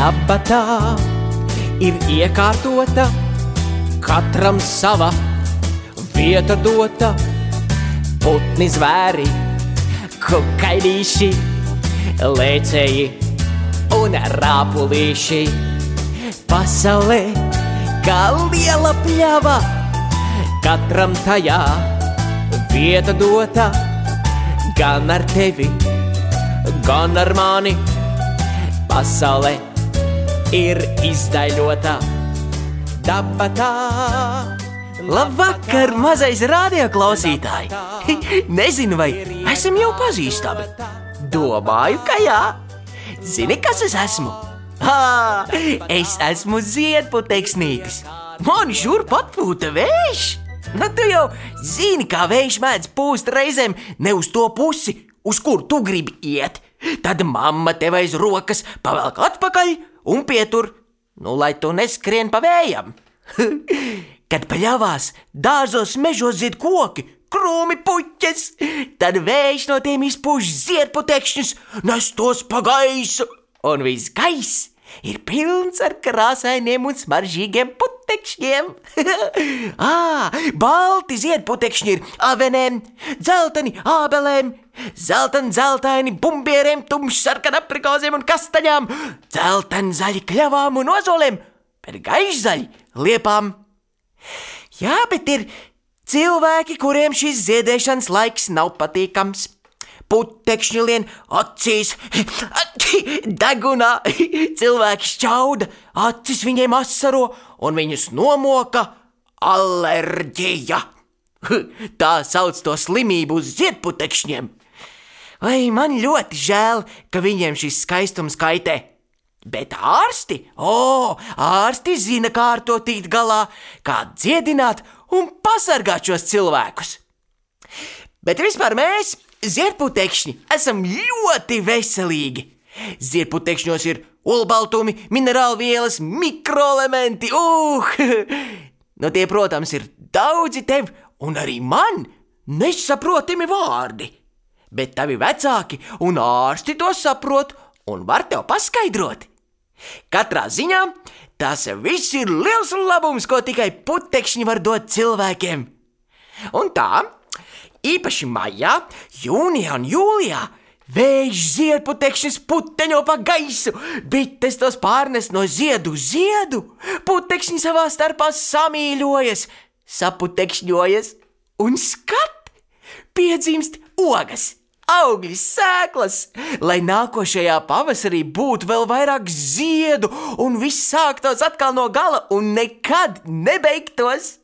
Daba tā ir iekārtota, katram sava vieta dota. Putni zvēri, kukaļīši, lēcēji un rāpulīši. Pasaulē kā liela pļava, katram tajā vieta dota. Gan ar tevi, gan ar mani pasaulē ir izdaļota daba tā. Labvakar, mazais radioklausītāji! Nezinu, vai esam jau pazīstami. Domāju, ka jā. Zini, kas es esmu? Ha, es esmu ziedputeksnītis. Man šurp atpūta vējš. Nu, tu jau zini, kā vējš mēdz pūst reizēm ne uz to pusi, uz kur tu gribi iet. Tad mamma tev aiz rokas pavelk atpakaļ un pietur, nu, lai tu neskrien pa vējam. Kad paļāvās dārzos, mežos zied koki, krūmi puķes, tad vējš no tiem izpūš ziedputekšņus, nes tos pa gaisu, un viss gaiss ir pilns ar krāsainiem un smaržīgiem putekšņiem. ah, balti ziedputekšņi ir avenēm, dzelteni ābelēm, zeltaini, zeltaini bumbieriem, tumšsarkanu aprikoziem un kastaņām, dzelteni zaļi kļavām un ozoliem, bet gaišzaļi liepām. Jā, bet ir cilvēki, kuriem šis ziedēšanas laiks nav patīkams. Putekšņi lien acīs, degunā, cilvēki šķauda, acis viņiem asaro un viņus nomoka alerģija. Tā sauc to slimību uz ziedputekšņiem. Vai man ļoti žēl, ka viņiem šis skaistums kaitē. Bet ārsti, o, ārsti zina, kā ar to tikt galā, kā dziedināt un pasargāt šos cilvēkus. Bet vispār mēs, ziedputekšņi, esam ļoti veselīgi. Ziedputekšņos ir olbaltumi, minerālvielas, mikroelementi, uh! Nu, tie, protams, ir daudzi tev un arī man nesaprotami vārdi. Bet tavi vecāki un ārsti to saprot un var tev paskaidrot. Katrā ziņā tas viss ir liels labums, ko tikai putekšņi var dot cilvēkiem. Un tā, īpaši maijā, jūnijā un jūlijā. Vējš ziedputekšņus puteņo pa gaisu, bites tos pārnes no ziedu uz ziedu, putekšņi savā starpā samīļojas, saputekšņojas un skat, piedzimst ogas augļi, sēklas, lai nākošajā pavasarī būtu vēl vairāk ziedu un viss sāktos atkal no gala un nekad nebeigtos.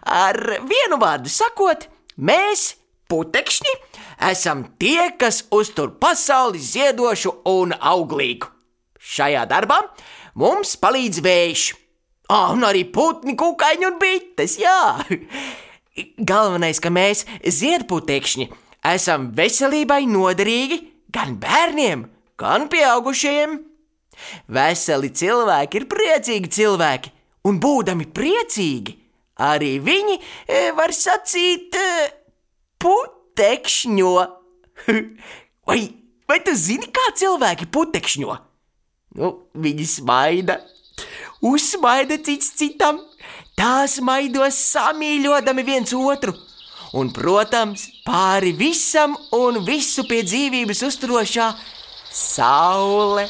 Ar vienu vārdu sakot, mēs, putekšņi, esam tie, kas uztur pasauli ziedošu un auglīgu. Šajā darbā mums palīdz vējš, oh, un arī putni, kukaiņi un bites, jā. Galvenais, ka mēs, ziedputekšņi, esam veselībai noderīgi gan bērniem, gan pieaugušajiem. Veseli cilvēki ir priecīgi cilvēki, un būdami priecīgi, arī viņi e, var sacīt, e, putekšņo. vai, vai tu zini, kā cilvēki putekšņo? Nu, viņi smaida, uzsmaida cits citam, tās maidos samīļodami viens otru un, protams, pāri visam un visu pie dzīvības uzturošā saule.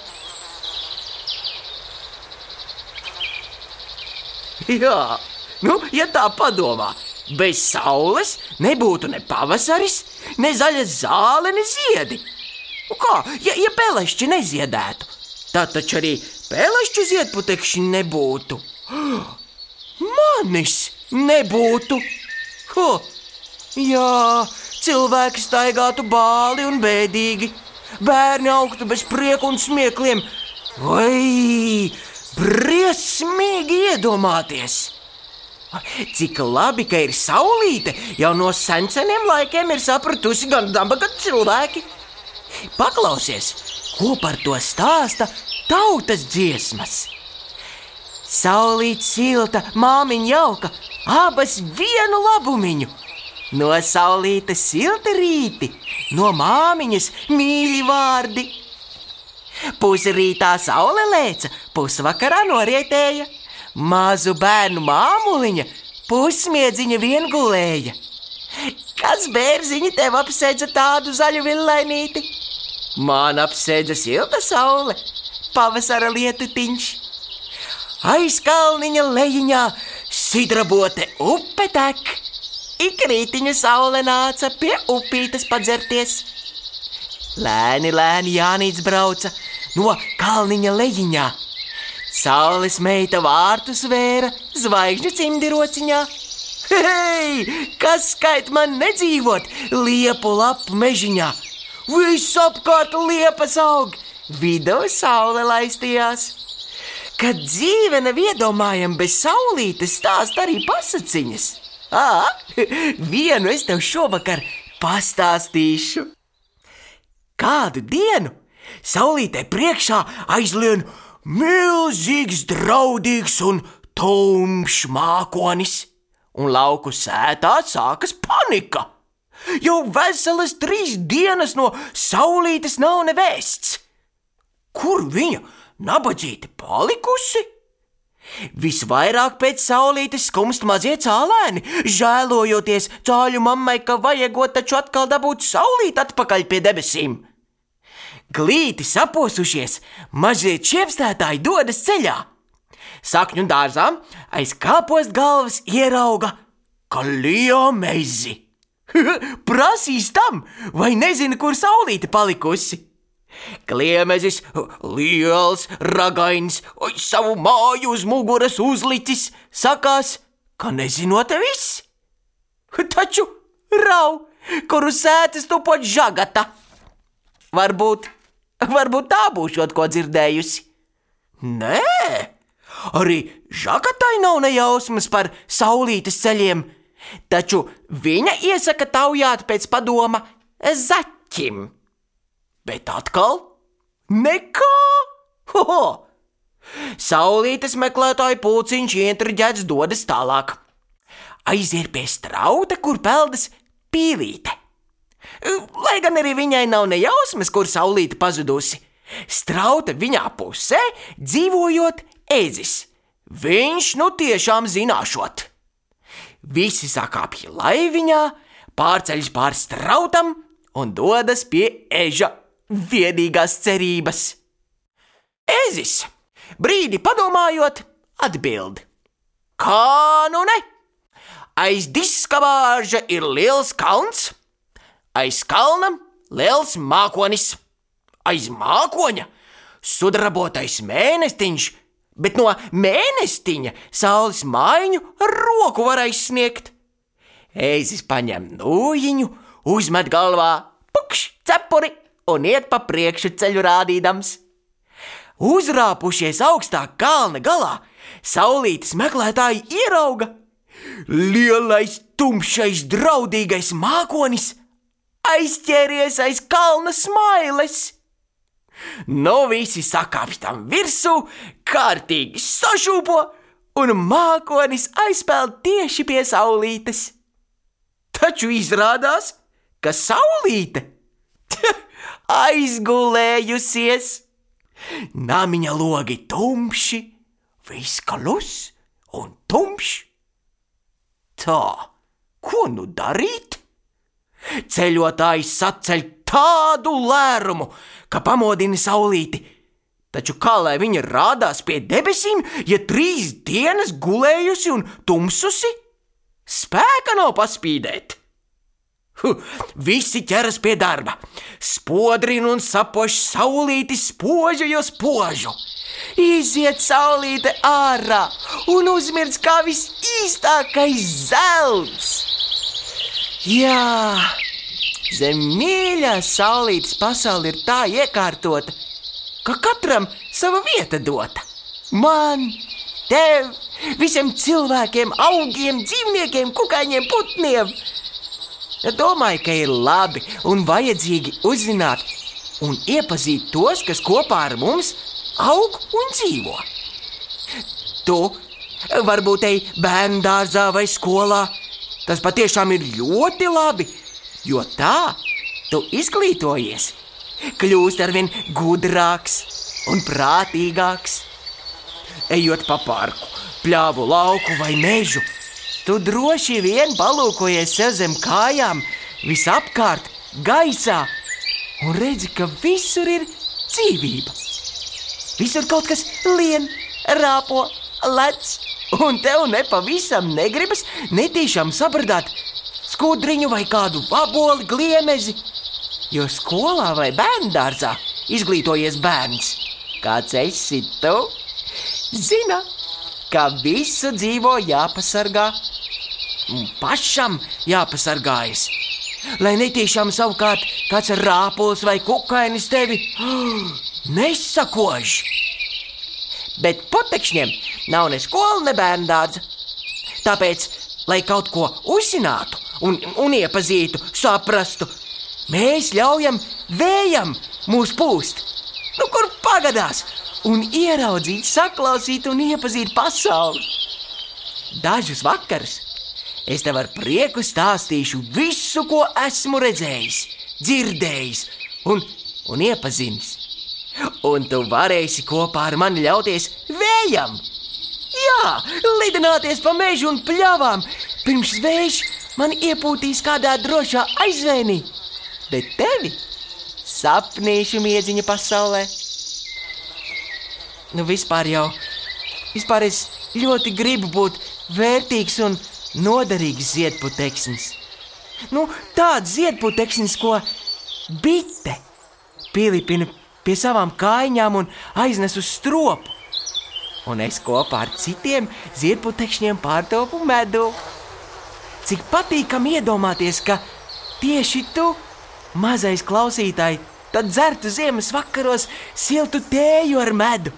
Jā, nu, ja tā padomā, bez saules nebūtu ne pavasaris, ne zaļa zāle, ne ziedi. Nu kā, ja, ja pelešķi neziedētu, tad taču arī pelešķu ziedputekšņi nebūtu. Manis nebūtu! Huh. Jā, cilvēki staigātu bāli un bēdīgi, bērni augtu bez prieku un smiekliem. Vai briesmīgi iedomāties! Cik labi, ka ir saulīte, jau no seniem laikiem ir sapratusi gan daba, gan cilvēki. Paklausies, ko par to stāsta tautas dziesmas. Saulīt silta, māmiņa jauka, abas vienu labumiņu. No saulītes silti rīti, no māmiņas mīļi vārdi. Pusrītā saule lēca, pusvakarā norietēja. Mazu bērnu māmuliņa pusmiedziņa viengulēja. Kas bērziņi tev apsēdza tādu zaļu villainīti? Man apsēdza silta saule, pavasara lietutiņš. Aiz kalniņa lejiņā sidrabote upe tek. Ikrītiņa saule nāca pie upītes padzerties. Lēni, lēni Jānis brauca no kalniņa lejiņā. Saules meita vārtus vēra zvaigžņu cimdirociņā. Hei, kas skait man nedzīvot liepu lapu mežiņā? Viss apkārt liepas aug, vidū saule laistījās. Kad dzīve nav iedomājama bez saulītes, stāst arī pasaciņas. Ā, vienu es tev šovakar pastāstīšu. Kādu dienu saulītē priekšā aizlien milzīgs, draudīgs un tumšs mākonis, un lauku sētā sākas panika. Jau veselas trīs dienas no saulītes nav nevēsts. Kur viņa nabadzīti palikusi? Visvairāk pēc saulītes skumst mazie cālēni, žēlojoties cāļu mammai, ka vajagot taču atkal dabūt saulīt atpakaļ pie debesīm. Glīti saposušies, mazie čiepstētāji dodas ceļā. Sakņu dārzā aiz kāpost galvas ierauga kalio mezi. Prasīs tam, vai nezina, kur saulīte palikusi. Kliemezis, liels, ragains, savu māju uz muguras uzlicis, sakās, ka nezinot viss. Taču rau, kuru sētas tu pat žagata. Varbūt, varbūt tā būšot ko dzirdējusi. Nē, arī žagatai nav nejausmas par saulītes ceļiem, taču viņa iesaka taujāt pēc padoma zaķim. Bet atkal nekā! Ho! Saulītes meklētāju pulciņš ietriģēts dodas tālāk. Aiziet pie strauta, kur peldas pīlīte. Lai gan arī viņai nav nejausmas, kur saulīte pazudusi. Strauta viņā pusē dzīvojot ezis. Viņš nu tiešām zināšot. Visi sakāpja laiviņā, pārceļas pār strautam un dodas pie eža vienīgās cerības. Ezis, brīdi padomājot, atbild: Kā nu ne? Aiz diskavāža ir liels kalns, aiz kalna liels mākonis, aiz mākoņa sudrabotais mēnestiņš, bet no mēnestiņa saules mājiņu ar roku var aizsniegt. Eizis paņem nūjiņu, uzmet galvā, pukš, cepuri un iet pa priekšu ceļu rādīdams. Uzrāpušies augstā kalna galā, saulītes meklētāji ierauga lielais, tumšais, draudīgais mākonis aizķēries aiz kalna smailes. Nu, visi sakāpj tam virsū, kārtīgi sašūpo, un mākonis aizpeld tieši pie saulītes. Taču izrādās, ka saulīte aizgulējusies. Namiņa logi tumši, viss klus un tumšs. Tā, ko nu darīt? Ceļotājs saceļ tādu lērumu, ka pamodina saulīti. Taču kā lai viņa rādās pie debesīm, ja trīs dienas gulējusi un tumsusi? Spēka nav paspīdēt! Huh, visi ķeras pie darba, spodrina un sapoš saulīti spožu, jo spožu. Iziet saulīte ārā un uzmirst kā visīstākais zelts. Jā, zem mīļās saulītes pasaule ir tā iekārtota, ka katram sava vieta dota. Man, tev, visiem cilvēkiem, augiem, dzīvniekiem, kukaiņiem, putniem. Domāju, ka ir labi un vajadzīgi uzzināt un iepazīt tos, kas kopā ar mums aug un dzīvo. Tu varbūt ej bērnu dārzā vai skolā. Tas patiešām ir ļoti labi, jo tā tu izglītojies, kļūst arvien gudrāks un prātīgāks. Ejot pa parku, pļāvu lauku vai mežu, tu droši vien palūkojies sev zem kājām, visapkārt, gaisā, un redzi, ka visur ir dzīvība. Visur kaut kas lien, rāpo, lec, un tev nepavisam negribas netīšām sabradāt skudriņu vai kādu aboli gliemezi, jo skolā vai bērndārzā izglītojies bērns. Kāds esi tu? Zina, ka visu dzīvo jāpasargā, un pašam jāpasargājas. Lai netīšām savukārt kāds rāpuls vai kukainis tevi nesakož. Bet putekšņiem nav ne skola, ne bērndārdza. Tāpēc, lai kaut ko uzzinātu un, un iepazītu, saprastu, mēs ļaujam vējam mūs pūst. Nu, kur pagadās, un ieraudzīt, saklausīt un iepazīt pasauli. Dažus vakarus es tev ar prieku stāstīšu visu, ko esmu redzējis, dzirdējis un, un iepazinis. Un tu varēsi kopā ar mani ļauties vējam. Jā, lidināties pa mežu un pļavām, pirms vējš man iepūtīs kādā drošā aizvēnī. Bet tevi sapnīšu miedziņa pasaulē. Nu, vispār jau, vispār es ļoti gribu būt vērtīgs un noderīgs ziedputekšnis. Nu, tāds ziedputekšnis, ko bite pielipina pie savām kājām un aiznes uz stropu. Un es kopā ar citiem ziedputekšņiem pārtopu medu. Cik patīkami iedomāties, ka tieši tu, mazais klausītāj, tad dzertu ziemas vakaros siltu tēju ar medu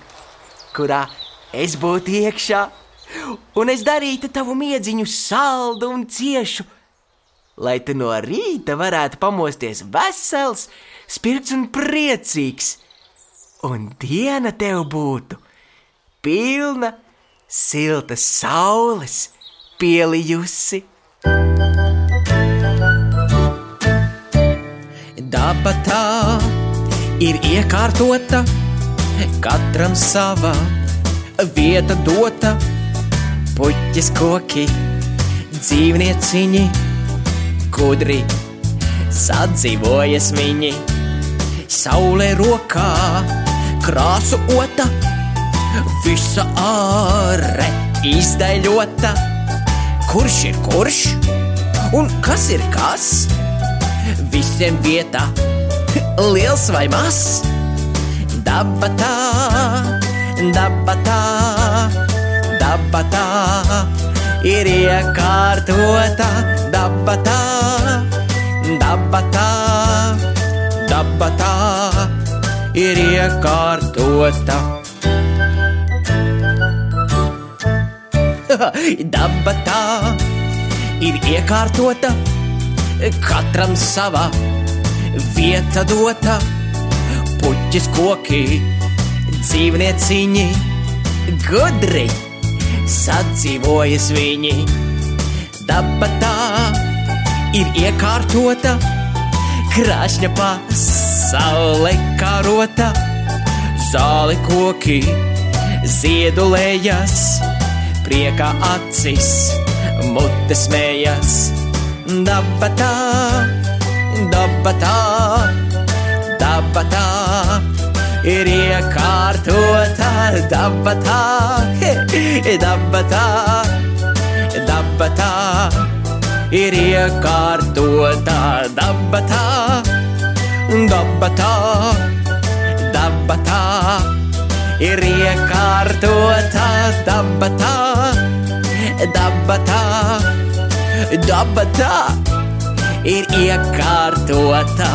kurā es būtu iekšā, un es darītu tavu miedziņu saldu un ciešu, lai tu no rīta varētu pamosties vesels, spirts un priecīgs, un diena tev būtu pilna siltas saules pielijusi. Daba tā ir iekārtota katram sava vieta dota, puķis koki, dzīvnieciņi, gudri sadzīvojas viņi. Saulē rokā, krāsu ota, visa ārē izdaļota. Kurš ir kurš un kas ir kas? Visiem vietā, liels vai mazs dabatā, dabatā, dabatā ir iekārtota dabatā, dabatā, dabatā ir iekārtota. dabatā ir iekārtota, katram sava vieta dota puķis koki, dzīvnieciņi, gudri sadzīvojas viņi. Daba tā ir iekārtota, krāšņa pasaule karota, zāli koki, ziedulējas, priekā acis, mutes mējas. Daba tā, daba tā dabatā ir iekārtota dabatā, dabatā, dabatā ir iekārtota dabatā, dabatā, dabatā ir iekārtota dabatā, dabatā, dabatā ir iekārtota.